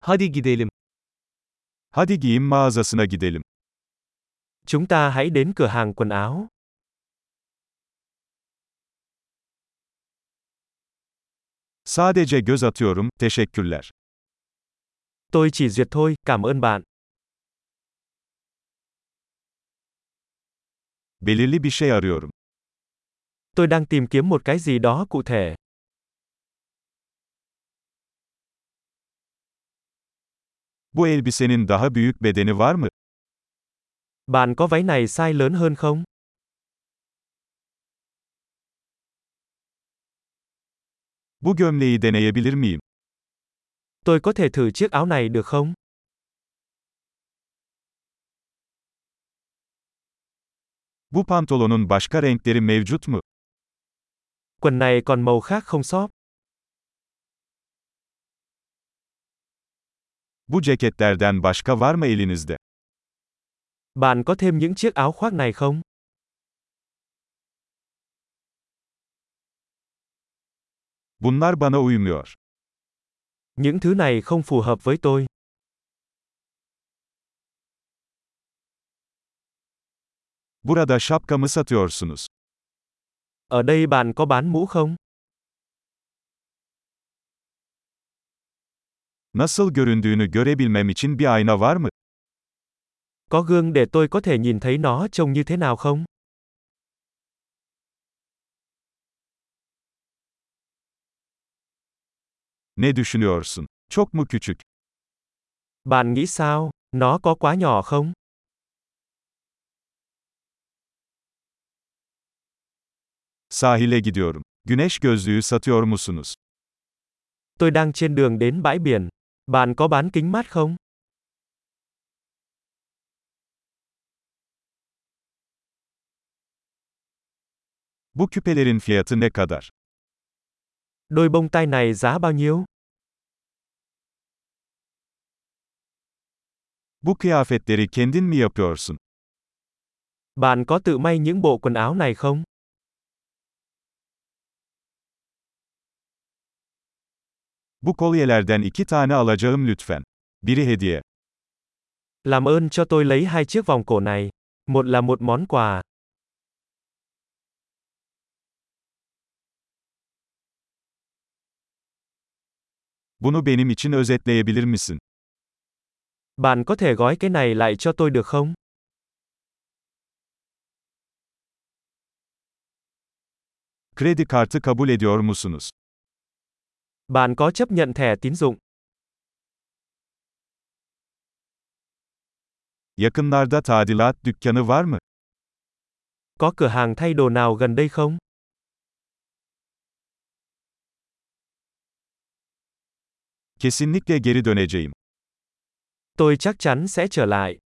Hadi gidelim. Hadi giyim mağazasına gidelim. Chúng ta hãy đến cửa hàng quần áo. Sadece göz atıyorum, teşekkürler. Tôi chỉ duyệt thôi, cảm ơn bạn. Belirli bir şey arıyorum. Tôi đang tìm kiếm một cái gì đó cụ thể. Bu elbisenin daha büyük bedeni var mı? Bạn có váy này size lớn hơn không? Bu gömleği deneyebilir miyim? Tôi có thể thử chiếc áo này được không? Bu pantolonun başka renkleri mevcut mu? Quần này còn màu khác không shop? Bu ceketlerden başka var mı elinizde? Bạn có thêm những chiếc áo khoác này không? Bunlar bana uymuyor. Những thứ này không phù hợp với tôi. Burada şapka mı satıyorsunuz? Ở đây bạn có bán mũ không? Nasıl göründüğünü görebilmem için bir ayna var mı? Có gương để tôi có thể nhìn thấy nó trông như thế nào không? Ne düşünüyorsun? Çok mu küçük? Bạn nghĩ sao? Nó có quá nhỏ không? Sahile gidiyorum. Güneş gözlüğü satıyor musunuz? Tôi đang trên đường đến bãi biển. Bạn có bán kính mát không? Bu küpelerin fiyatı ne kadar? Đôi bông tai này giá bao nhiêu? Bu kıyafetleri kendin mi yapıyorsun? Bạn có tự may những bộ quần áo này không? Bu kolyelerden iki tane alacağım lütfen. Biri hediye. Làm ơn cho tôi lấy hai chiếc vòng cổ này. Một là một món quà. Bunu benim için özetleyebilir misin? Bạn có thể gói cái này lại cho tôi được không? Kredi kartı kabul ediyor musunuz? Bạn có chấp nhận thẻ tín dụng? Yakınlarda tadilat dükkanı var mı? Có cửa hàng thay đồ nào gần đây không? Kesinlikle geri döneceğim. Tôi chắc chắn sẽ trở lại.